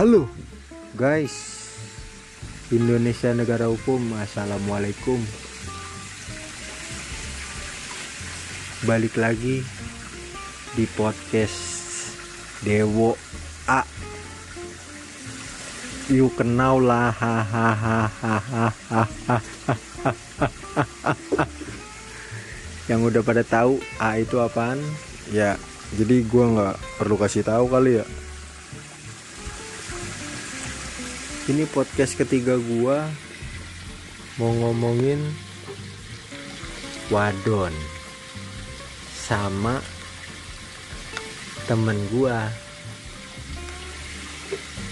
Halo guys Indonesia negara hukum Assalamualaikum Balik lagi di podcast Dewo A You kenal lah hahaha Yang udah pada tahu A itu apaan ya jadi gua nggak perlu kasih tahu kali ya ini podcast ketiga gua. Mau ngomongin wadon sama temen gua.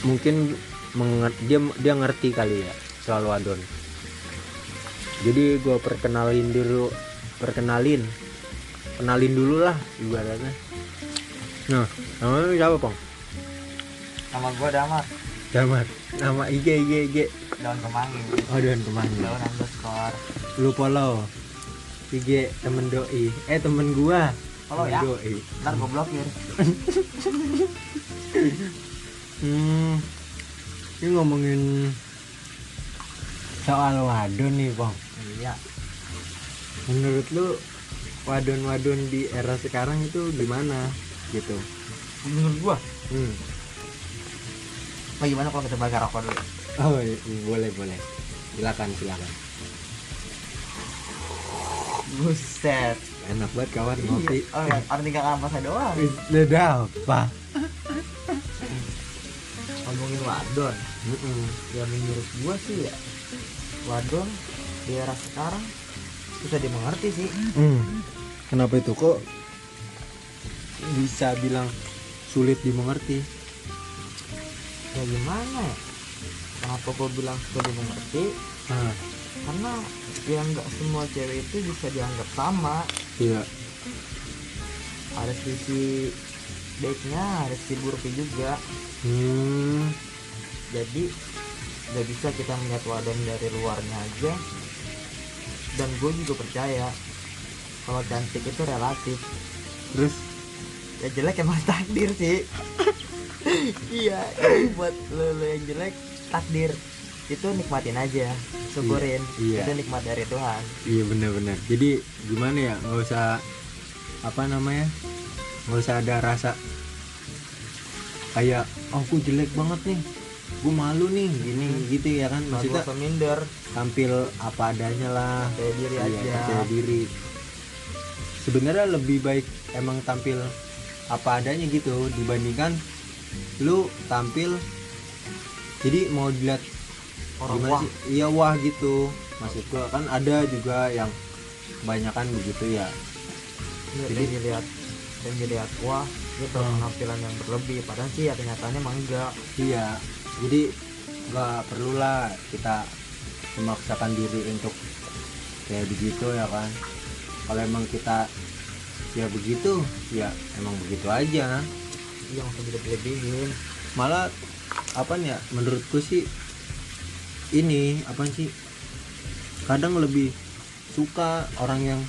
Mungkin dia dia ngerti kali ya soal wadon. Jadi gua perkenalin dulu perkenalin kenalin dulu lah ibaratnya. Nah namanya siapa pong? Nama gue Damar Damar nama IG IG IG Daun kemangi. Oh dan ke mana Daun underscore lu follow IG temen doi. Eh temen gua. Follow Temen ya. doi. Ntar gue blokir. Hmm. Ini ngomongin soal wadon nih pong Iya. Menurut lu wadon-wadon di era sekarang itu gimana? Gitu. Menurut gue hmm. Bagaimana kalau kita bakar rokok dulu? Oh iya, boleh boleh. Silakan silakan. Buset. Enak banget kawan ngopi. Oh ya, orang tinggal saya doang. Beda apa? Ngomongin wadon. Mm-mm. Ya menurut gue sih ya Wadon di era sekarang Susah dimengerti sih. Hmm. Kenapa itu? Kok bisa bilang sulit dimengerti? Ya gimana ya? Kenapa gue bilang susah dimengerti Nah, Karena ya nggak semua cewek itu bisa dianggap sama. Iya. Ada sisi baiknya, ada sisi buruknya juga. Hmm, jadi nggak bisa kita melihat wadon dari luarnya aja. Dan gue juga percaya kalau cantik itu relatif. Terus? Ya jelek emang takdir sih iya buat lo, lo yang jelek takdir itu nikmatin aja syukurin Iya, iya. itu nikmat dari Tuhan iya benar-benar. Jadi gimana ya? nggak usah apa namanya? nggak usah ada rasa kayak oh aku jelek banget nih gue malu nih gini gitu ya kan maksudnya usah minder tampil apa adanya lah percaya diri Iya, aja percaya diri sebenarnya lebih baik emang tampil apa adanya gitu dibandingkan lu tampil jadi mau dilihat orang gimana wah. sih? Iya wah gitu. Maksud gua kan ada juga yang kebanyakan begitu ya. Jadi Jadi- dilihat dan dilihat wah dia Hmm. penampilan yang berlebih. Padahal sih ya kenyataannya emang enggak. Iya jadi nggak perlulah kita memaksakan diri untuk kayak begitu ya kan. Kalau emang kita ya begitu ya emang begitu aja iya nggak usah dilebih-lebihin. Malah apa ya menurutku sih ini apa sih kadang lebih suka orang yang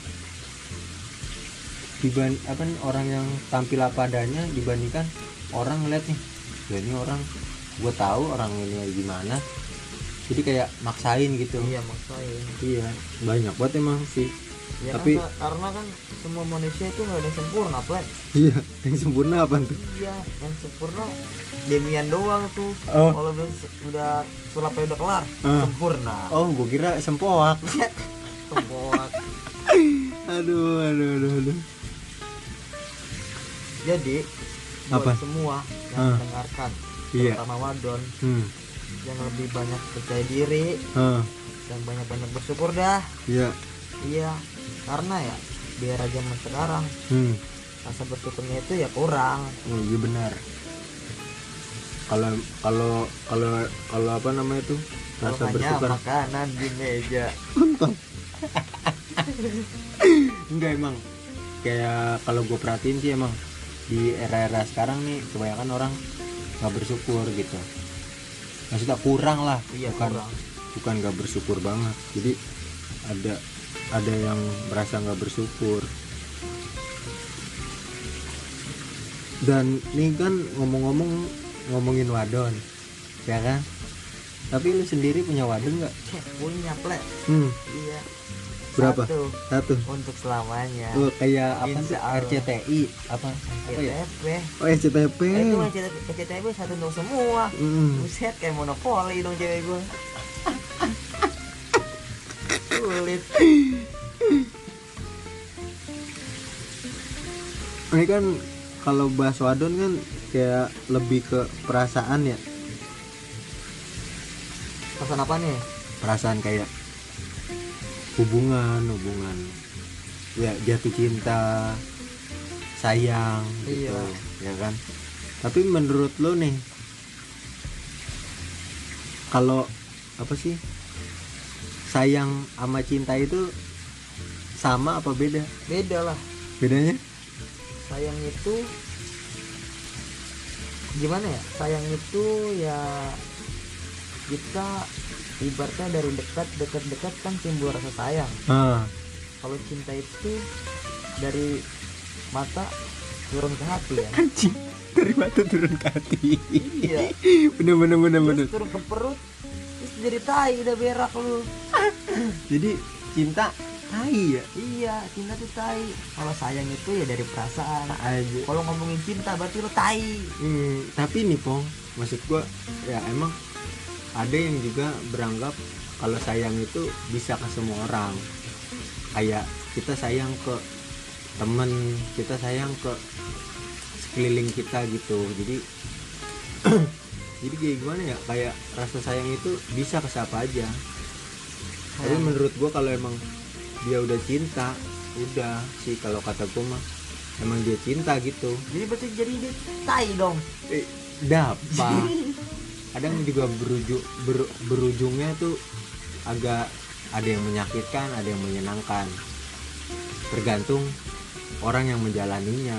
diban apa nih, orang yang tampil apa adanya dibandingkan orang ngeliat nih ya ini orang gue tahu orang ini gimana. Jadi kayak maksain gitu. Iya maksain. Iya banyak banget emang sih ya Tapi- kan, karena kan semua manusia itu nggak ada yang sempurna plek iya yang sempurna apa tuh? Iya yang sempurna Demian doang tuh. Oh. Kalau udah udah sulapnya udah kelar Ah. sempurna. Oh gue kira sempoak. Semua aduh aduh aduh aduh. Jadi buat Apa? semua yang Ah. mendengarkan iya. terutama wadon hmm. yang lebih banyak percaya diri ah. dan banyak banyak bersyukur dah. Iya. Iya karena ya di era zaman sekarang. Hmm. Rasa bersyukurnya itu ya kurang. Oh, iya benar. Kalau kalau kalau kalau apa namanya itu? Rasa bersyukur. makanan di meja. Enggak emang. Kayak kalau gue perhatiin sih emang di era-era sekarang nih kebanyakan orang nggak bersyukur gitu. Maksudnya kurang lah, iya bukan kurang. bukan nggak bersyukur banget. Jadi ada ada yang merasa nggak bersyukur. Dan ini kan ngomong-ngomong ngomongin wadon ya kan tapi lu sendiri punya wadon nggak punya plek hmm iya Berapa? Satu satu untuk selamanya oh, kayak apa sih. RCTI apa apa ya CTP oh RCTP Eh, itu mah CTP satu untuk semua Hmm. buset kayak monopoli dong cewek gue sulit. Ini kan kalau bahas wadon kan kayak lebih ke perasaan ya. Pesan apa nih? Perasaan kayak hubungan hubungan. Ya jatuh cinta sayang gitu Iya. ya kan? Tapi menurut lo nih kalau apa sih sayang sama cinta itu sama apa beda? Beda lah. Bedanya? Sayang itu gimana ya? Sayang itu ya kita ibaratnya dari dekat dekat dekat kan timbul rasa sayang. Ah. Kalau cinta itu dari mata turun ke hati ya. Anjing dari mata turun ke hati. Iya. Bener bener bener bener. terus turun ke perut terus jadi tai udah berak lu jadi cinta tai ya iya cinta tuh tai kalau sayang itu ya dari perasaan aja kalau ngomongin cinta berarti lu tai Hmm, tapi nih Pong, maksud gua ya emang ada yang juga beranggap kalau sayang itu bisa ke semua orang. Kayak kita sayang ke temen, kita sayang ke sekeliling kita gitu. Jadi jadi kayak gimana ya? Kayak rasa sayang itu bisa ke siapa aja. Tapi menurut gua kalau emang dia udah cinta, udah sih kalau kata gua mah emang dia cinta gitu. jadi berarti jadi dia tai dong. Eh, dapat. Kadang juga berujuk ber- berujungnya tuh agak ada yang menyakitkan ada yang menyenangkan. Tergantung orang yang menjalaninya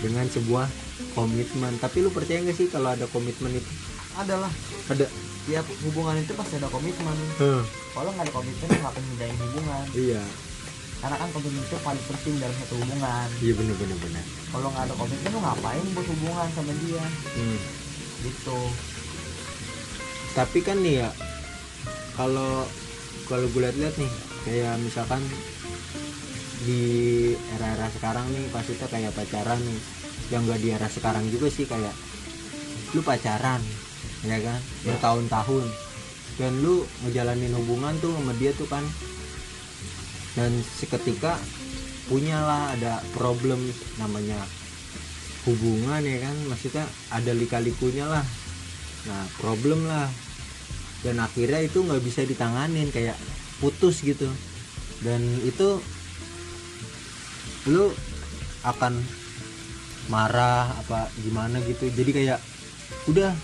dengan sebuah komitmen. Tapi lu percaya gak sih kalau ada komitmen itu adalah. Ada. Tiap hubungan itu pasti ada komitmen. Kalau nggak ada komitmen nggak akan menjalin hubungan? Iya. Karena kan komitmen itu paling penting dalam satu hubungan. Iya bener bener bener. Kalau nggak ada komitmen lu ngapain buat hubungan sama dia? Hmm. gitu. Tapi kan nih ya kalau kalau gue lihat-lihat nih kayak misalkan di era-era sekarang nih pas kita kayak pacaran nih yang gak di era sekarang juga sih kayak lu pacaran ya kan? Ya. bertahun-tahun. Dan lu ngejalanin hubungan tuh sama dia tuh kan. Dan seketika punyalah ada problem namanya hubungan ya kan? Maksudnya ada lika-likunya lah. Nah problem lah. Dan akhirnya itu nggak bisa ditanganin kayak putus gitu. Dan itu lu akan marah apa gimana gitu. Jadi kayak udah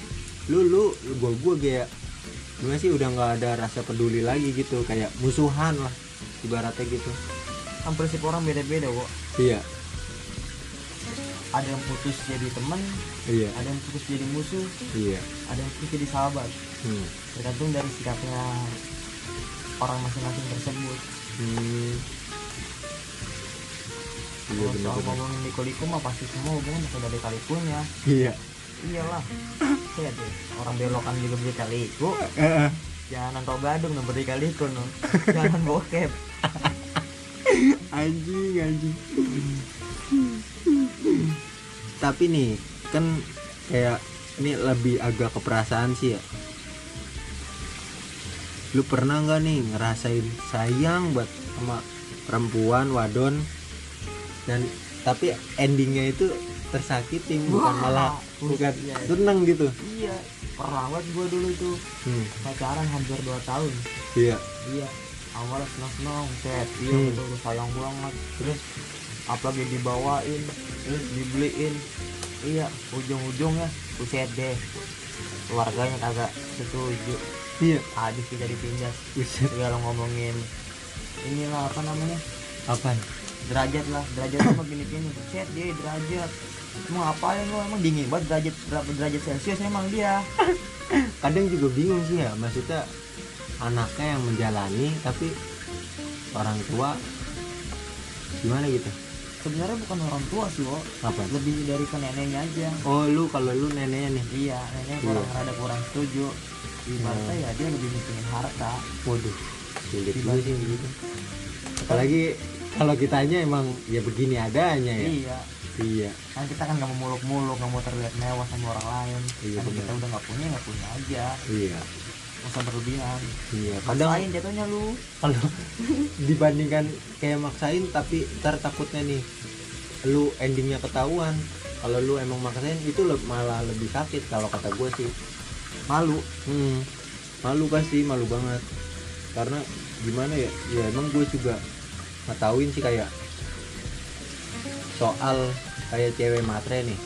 lu lu gua gua kayak gimana sih udah nggak ada rasa peduli lagi gitu kayak musuhan lah ibaratnya gitu. Kan prinsip orang beda-beda kok. Iya. Ada yang putus jadi teman iya. ada yang putus jadi musuh iya. ada yang putus jadi sahabat. Hmm. tergantung dari sikapnya orang masing-masing tersebut. Hmm. iya bener ngomongin liko-liko mah pasti semua hubungan pasti ada lika-likunya iya iyalah. Deh. Orang belokan juga bisa kaliku jangan tau gadung nomor lika-liku no jangan bokep. Anjing anjing. Tapi nih kan kayak ini lebih agak ke perasaan sih ya. Lu pernah nggak nih ngerasain sayang buat sama perempuan wadon? Dan tapi endingnya itu tersakiti bukan Wah, malah bukan iya. seneng gitu. Iya pernah banget gue dulu itu. Hmm, pacaran hampir 2 tahun. Iya. Iya awalnya senang-senang set iya Hmm. betul sayang banget. Terus apalagi dibawain terus dibeliin. Iya ujung-ujungnya buset deh keluarganya kagak setuju. Iya. Habis kita ditindas Buset. Kalau ngomongin inilah apa namanya? Apa derajat lah derajat sama gini gini set dia derajat mau ngapain lu? Emang dingin banget derajat berapa derajat celcius emang dia. Kadang juga bingung sih ya maksudnya anaknya yang menjalani tapi orang tua gimana gitu? Sebenarnya bukan orang tua sih wo apa? Lebih dari ke neneknya aja. Oh lu kalau lu neneknya nih? Iya neneknya kurang rada kurang setuju. Ibaratnya ya dia lebih mikirin harta. Waduh sulit juga sih gitu. Apalagi kalau kitanya emang ya begini adanya ya. Iya. Iya. Kan kita kan nggak mau muluk-muluk nggak mau terlihat mewah sama orang lain. Iya, benar. kita udah nggak punya nggak punya aja. Iya. Usah berlebihan. Iya kadang maksain jatuhnya lu. kalau dibandingkan kayak maksain tapi ntar takutnya nih lu endingnya ketahuan. Kalau lu emang maksain itu le- malah lebih sakit. Kalau kata gue sih. Malu. Hmm, malu pasti malu banget karena gimana ya ya emang gue juga ngetahuin sih kayak soal kayak cewek matre nih.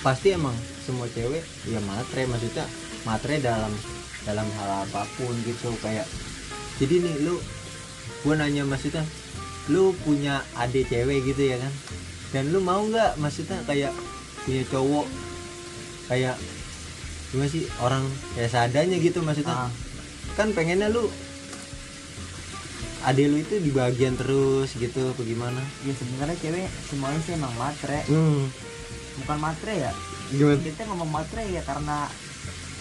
Pasti emang semua cewek ya matre maksudnya matre dalam dalam hal apa pun gitu kayak jadi nih lu gue nanya maksudnya lu punya adik cewek gitu ya kan? Dan lu mau nggak maksudnya kayak punya cowok kayak gimana sih orang kayak seadanya gitu maksudnya? Ah, kan pengennya lu adik lu itu di bagian terus gitu apa gimana? Ya sebenarnya cewek semuanya sih emang matre. Hmm. Bukan matre ya. Gimana? Kita ngomong matre ya karena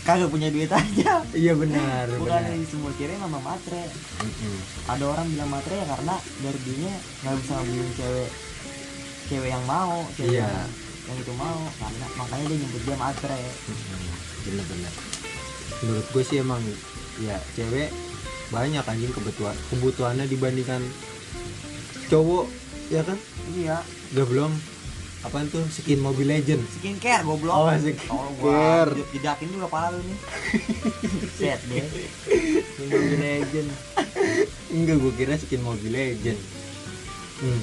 kagak punya duit aja. Iya benar bukan benar. semua cewek memang matre. Mm-mm. ada orang bilang matre ya karena dari dirinya nggak bisa ngambilin cewek cewek yang mau cewek Iya. yang, yang itu mau. Karena makanya dia nyebut dia matre. Mm-mm. bener-bener menurut gue sih emang ya cewek banyak anjing kebutuhan kebutuhannya dibandingkan cowok ya kan? Iya. Udah belum. Apaan tuh? Skin Mobile Legend skincare goblok. Oh, oh skincare. gua jedakin dulu kepala lu nih. Set deh. Skin Mobile Legend enggak gue kira skin Mobile Legend hmm.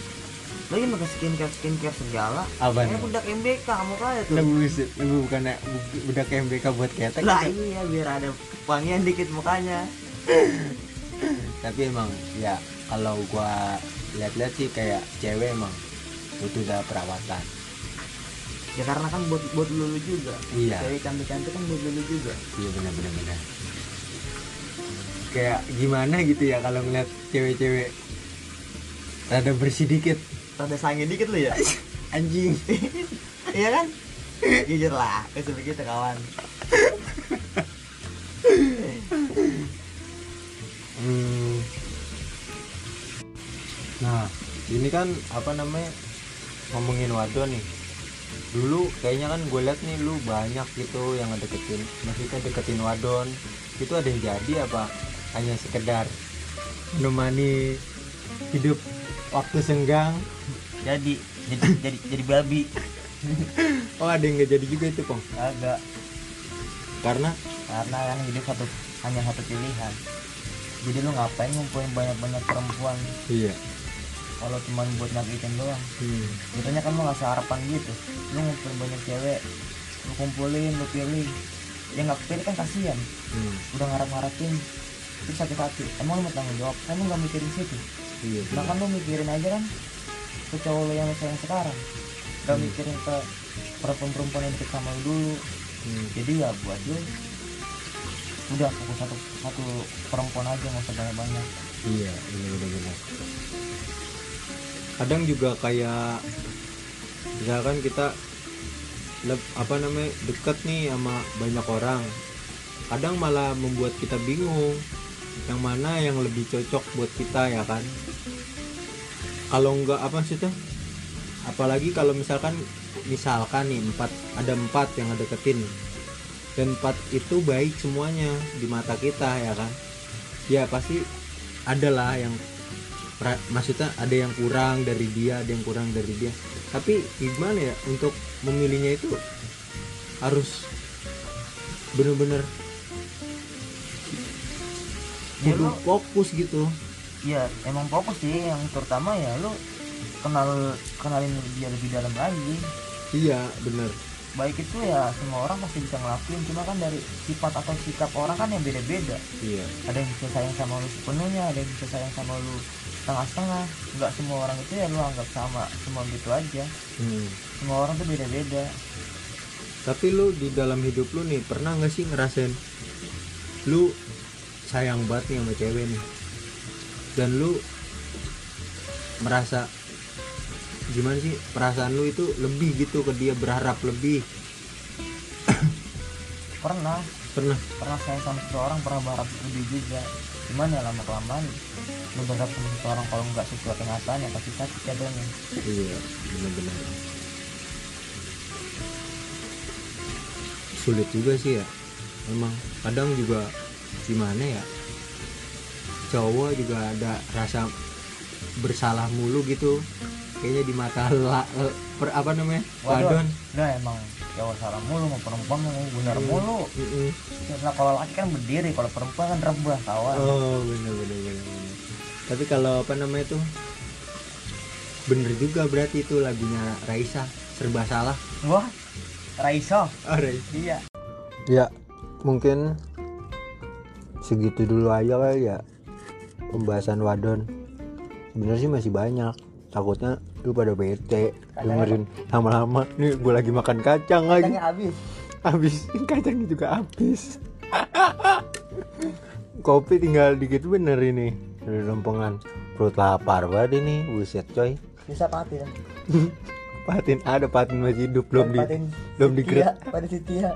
Lagi pakai skincare skincare segala. Apaan? kayak budak MBK kamu kaya tuh. Lebih buset, lebih bukan kayak MBK buat ketek lah gitu. iya biar ada wangian dikit mukanya. Tapi emang ya kalau gua lihat-lihat sih kayak cewek emang butuh udah perawatan. Ya karena kan buat buat lulu juga. Iya. Cewek cantik cantik kan buat lulu juga. Iya benar benar benar. Kayak gimana gitu ya kalau ngeliat cewek-cewek rada bersih dikit rada sangin dikit lu ya anjing iya kan jujur lah kasih begitu kawan Hmm. Nah, ini kan apa namanya ngomongin wadon nih. Dulu kayaknya kan gue liat nih lu banyak gitu yang ngedeketin, maksudnya deketin wadon. Itu ada yang jadi apa hanya sekedar menemani hidup waktu senggang? jadi jadi jadi jadi babi. Oh ada yang nggak jadi juga itu pong? agak. Karena? Karena kan hidup satu hanya satu pilihan. Jadi lu ngapain ngumpulin banyak banyak perempuan? Iya. kalau cuma buat nyakitin doang. Hmm. Jatuhnya kan lu ngasih harapan gitu. Lu ngumpulin banyak cewek lu kumpulin lu pilih. Yang nggak pilih kan kasihan. Hmm. udah ngarap-ngarapin terus sakit hati emang lu mau tanggung jawab? Lu nggak mikirin situ Iya. nah kan lu mikirin aja kan ke cowok lu yang lu sayang sekarang gak Hmm. mikirin ke perempuan-perempuan yang sama lu dulu Hmm. jadi ya buat lu udah fokus satu satu perempuan aja nggak usah banyak banyak Iya, ini benar-benar. Kadang juga kayak misalkan kita apa namanya dekat nih sama banyak orang. Kadang malah membuat kita bingung yang mana yang lebih cocok buat kita ya kan. Kalau enggak apa sih tuh? Apalagi kalau misalkan misalkan nih empat ada empat yang deketin dan empat itu baik semuanya di mata kita ya kan ya pasti adalah yang maksudnya ada yang kurang dari dia ada yang kurang dari dia tapi gimana ya untuk memilihnya itu harus bener-bener kudu lu- fokus gitu. Ya emang fokus sih. Yang terutama ya lu kenal kenalin dia lebih dalam lagi. Iya bener. Baik itu ya semua orang pasti bisa ngelakuin. Cuma kan dari sifat atau sikap orang kan yang beda-beda. Iya. Ada yang bisa sayang sama lu sepenuhnya ada yang bisa sayang sama lu setengah-setengah. Nggak semua orang itu ya lu anggap sama semua gitu aja. Hmm. semua orang tuh beda-beda. Tapi lu di dalam hidup lu nih pernah nggak sih ngerasain lu sayang banget nih sama cewek nih. Dan lu merasa gimana sih perasaan lu itu lebih gitu ke dia berharap lebih. Pernah. Pernah. Pernah saya sama seseorang pernah berharap lebih juga. Cuman ya lama kelamaan lu berharap sama seseorang kalau nggak sesuai kenyataannya pasti sakit jatuhnya iya benar-benar. Sulit juga sih ya. Emang kadang juga gimana ya? Cowok juga ada rasa bersalah mulu gitu. Kayaknya di mata la, eh, per apa namanya? Waduh. wadon. udah emang cowok salah mulu mau perempuan mau bener mulu. Mm-mm. nah kalau laki kan berdiri kalau perempuan kan rebah kawan oh bener bener bener bener. tapi kalau apa namanya tuh? Bener juga berarti itu lagunya Raisa serba salah. Wah Raisa? Oh, Raisa. Iya. Ya mungkin segitu dulu aja kali ya pembahasan wadon. Sebenarnya sih masih banyak. Takutnya lu pada bete dengerin lama-lama. Nih gue lagi makan kacang lagi. Kacangnya habis. Habis kacangnya juga habis. Kopi tinggal dikit bener ini. Dari lempengan perut lapar banget ini. Buset coy. Bisa patin. Patin ada patin masih hidup belum di patin belum di Setia, patin Setia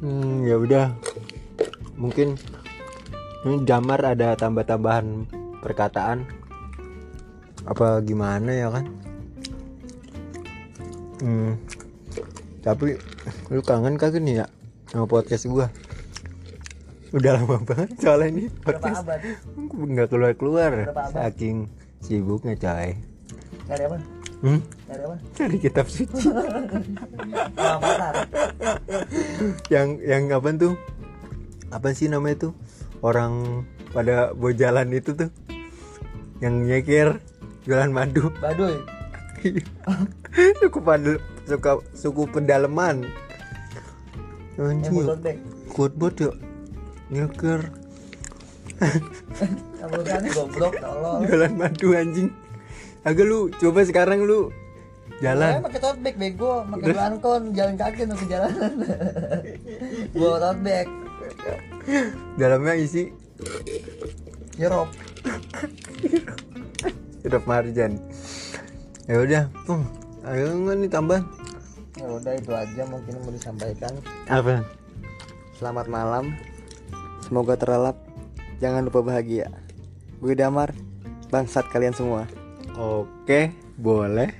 Hmm, ya udah. Mungkin ini Damar ada tambah-tambahan perkataan apa gimana ya kan? Hmm. Tapi lu kangen kagak nih ya sama podcast gua? Udah lama banget soalnya ini podcast nggak keluar-keluar Berapa abad? saking sibuknya coy. dari apa? Hmm? apa? Cari kitab suci. yang yang apa tuh? Apa sih namanya tuh? Orang pada bojalan itu tuh. Yang nyeker jualan madu. Baduy suku pada suka suku pedalaman yang anjing botol dek goblok tolol jualan madu anjing agak lu coba sekarang lu jalan pakai tote bag bego, pakai belangkon, jalan kaki untuk ke jalanan. Bawa tote bag, dalamnya isi sirup. hidup marjan ya udah hmm, ayo nggak nih tambah Ya udah itu aja mungkin mau disampaikan. apa Selamat malam. Semoga terlelap. Jangan lupa bahagia. Gue Damar, bangsat kalian semua. oke boleh